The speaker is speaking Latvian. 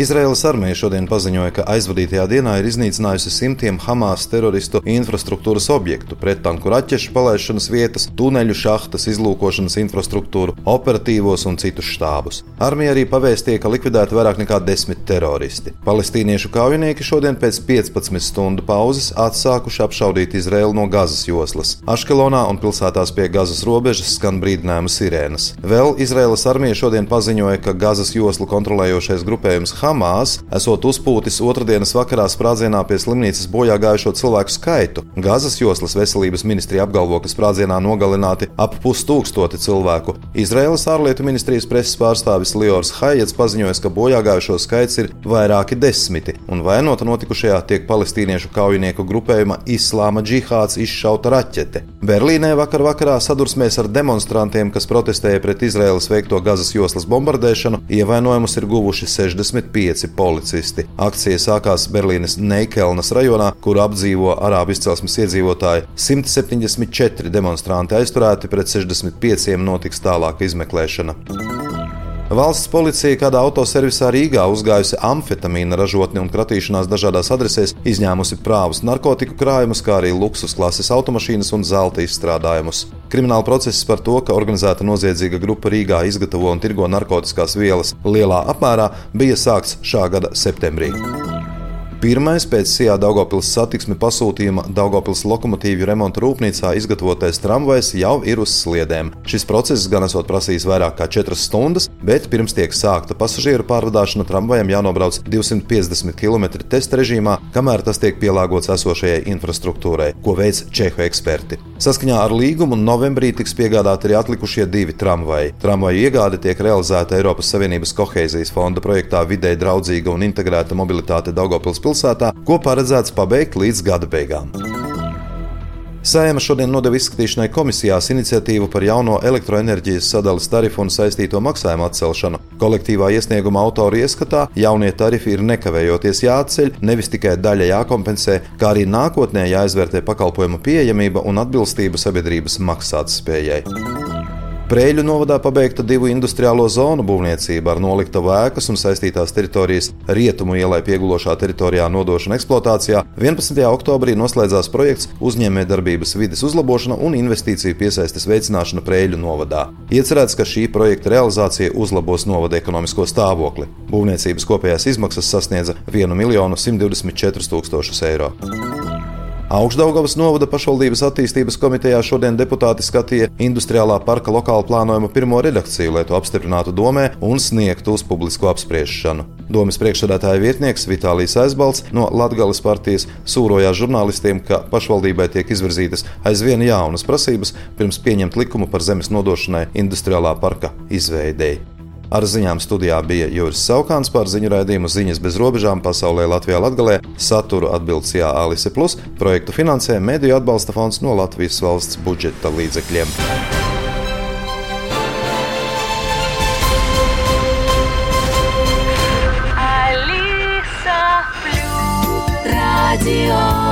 Izraēlas armija šodien paziņoja, ka aizvadītajā dienā ir iznīcinājusi simtiem Hamas teroristu infrastruktūras objektu, prettanku raķešu palaišanas vietas, tuneļu šahtas, izlūkošanas infrastruktūru, operatīvos un citus štābus. Armija arī pavēstīja, ka likvidēta vairāk nekā desmit teroristi. Palestīniešu kaujinieki šodien pēc 15 stundu pauzes atsākuši apšaudīt Izraēlu no Gazas joslas. Aškelonā un pilsētās pie Gazas robežas skan brīdinājuma sirēnas. Vēl Izraēlas armija šodien paziņoja, ka Gazas joslu kontrolējošais grupējums Hamas esot uzpūtis otrdienas vakarā sprādzienā pie slimnīcas bojā gājušo cilvēku skaitu. Gazas joslas veselības ministrija apgalvo, ka sprādzienā nogalināti ap pustūkstoti cilvēku. Izraēlas ārlietu ministrijas preses pārstāvis Liors Haiets paziņoja, ka bojā gājušo skaits ir vairāki desmiti, un vainota notikušajā tiek palestīniešu kaujinieku grupējuma Islāma džihāds izšauta raķete. Berlīnē vakar vakarā sadursmēs ar demonstrantiem, kas protestēja pret Izraēlas veikto Gazas joslas bombardēšanu, ievainojumus ir guvuši 60 pieci policisti. Akcija sākās Berlīnes Neikelnas rajonā, kur apdzīvo arābu izcelsmes iedzīvotāji. 174 demonstranti aizturēti, pret 65 notiks tālāka izmeklēšana. Valsts policija kādā autoservisā Rīgā uzgājusi amfetamīna ražotni un kratīšanās dažādās adresēs, izņēmusi prāvus narkotiku krājumus, kā arī luksus klases automašīnas un zelta izstrādājumus. Krimināla process par to, ka organizēta noziedzīga grupa Rīgā izgatavo un tirgo narkotikās vielas lielā apmērā, bija sākts šā gada septembrī. Pirmais pēc Sijā Daugopils satiksmi pasūtījuma Daugopils lokomotīvju remonta rūpnīcā izgatavotais tramvajs jau ir uz sliedēm. Šis process gan esot prasījis vairāk kā 4 stundas, bet pirms tiek sākta pasažieru pārvadāšana tramvajam jānobrauc 250 km testa režīmā, kamēr tas tiek pielāgots esošajai infrastruktūrai, ko veic Čehu eksperti. Saskaņā ar līgumu novembrī tiks piegādāti arī atlikušie divi tramvaji. Tramvaju iegāde tiek realizēta Eiropas Savienības kohēzijas fonda projektā Vidē draudzīga un integrēta mobilitāte Daugopils pilsētā ko paredzēts pabeigt līdz gada beigām. Sējuma šodien nodeva izskatīšanai komisijās iniciatīvu par jauno elektroenerģijas sadales tarifu un saistīto maksājumu atcelšanu. Kolektīvā iesnieguma autori ieskatā jaunie tarifi ir nekavējoties jāatceļ, nevis tikai daļa jākompensē, kā arī nākotnē jāizvērtē pakalpojumu pieejamība un atbilstība sabiedrības maksātspējai. Prēļu novadā pabeigta divu industriālo zonu būvniecība ar nolikta vēkas un saistītās teritorijas rietumu ielai piegulošā teritorijā nodošana eksploatācijā. 11. oktobrī noslēdzās projekts uzņēmējdarbības vides uzlabošana un investīciju piesaistes veicināšana Prēļu novadā. Iecerēts, ka šī projekta realizācija uzlabos novada ekonomisko stāvokli. Būvniecības kopējās izmaksas sasniedza 1 124 000 eiro. Augstdaugavas novada pašvaldības attīstības komitejā šodien deputāti skatīja industriālā parka lokālu plānojumu pirmo redakciju, lai to apstiprinātu domē un sniegtu uz publisko apspriešanu. Domas priekšsēdētāja vietnieks Vitālijas Aizbalts no Latgales partijas sūrojās žurnālistiem, ka pašvaldībai tiek izvirzītas aizvien jaunas prasības pirms pieņemt likumu par zemes nodošanai industriālā parka izveidēji. Ar ziņām studijā bija Juris Saukāns par ziņu raidījumu ziņas bez robežām pasaulē Latvijā Latgalē, saturu atbildes Jā Alise Plus, projektu finansē Mediju atbalsta fonds no Latvijas valsts budžeta līdzekļiem. Radio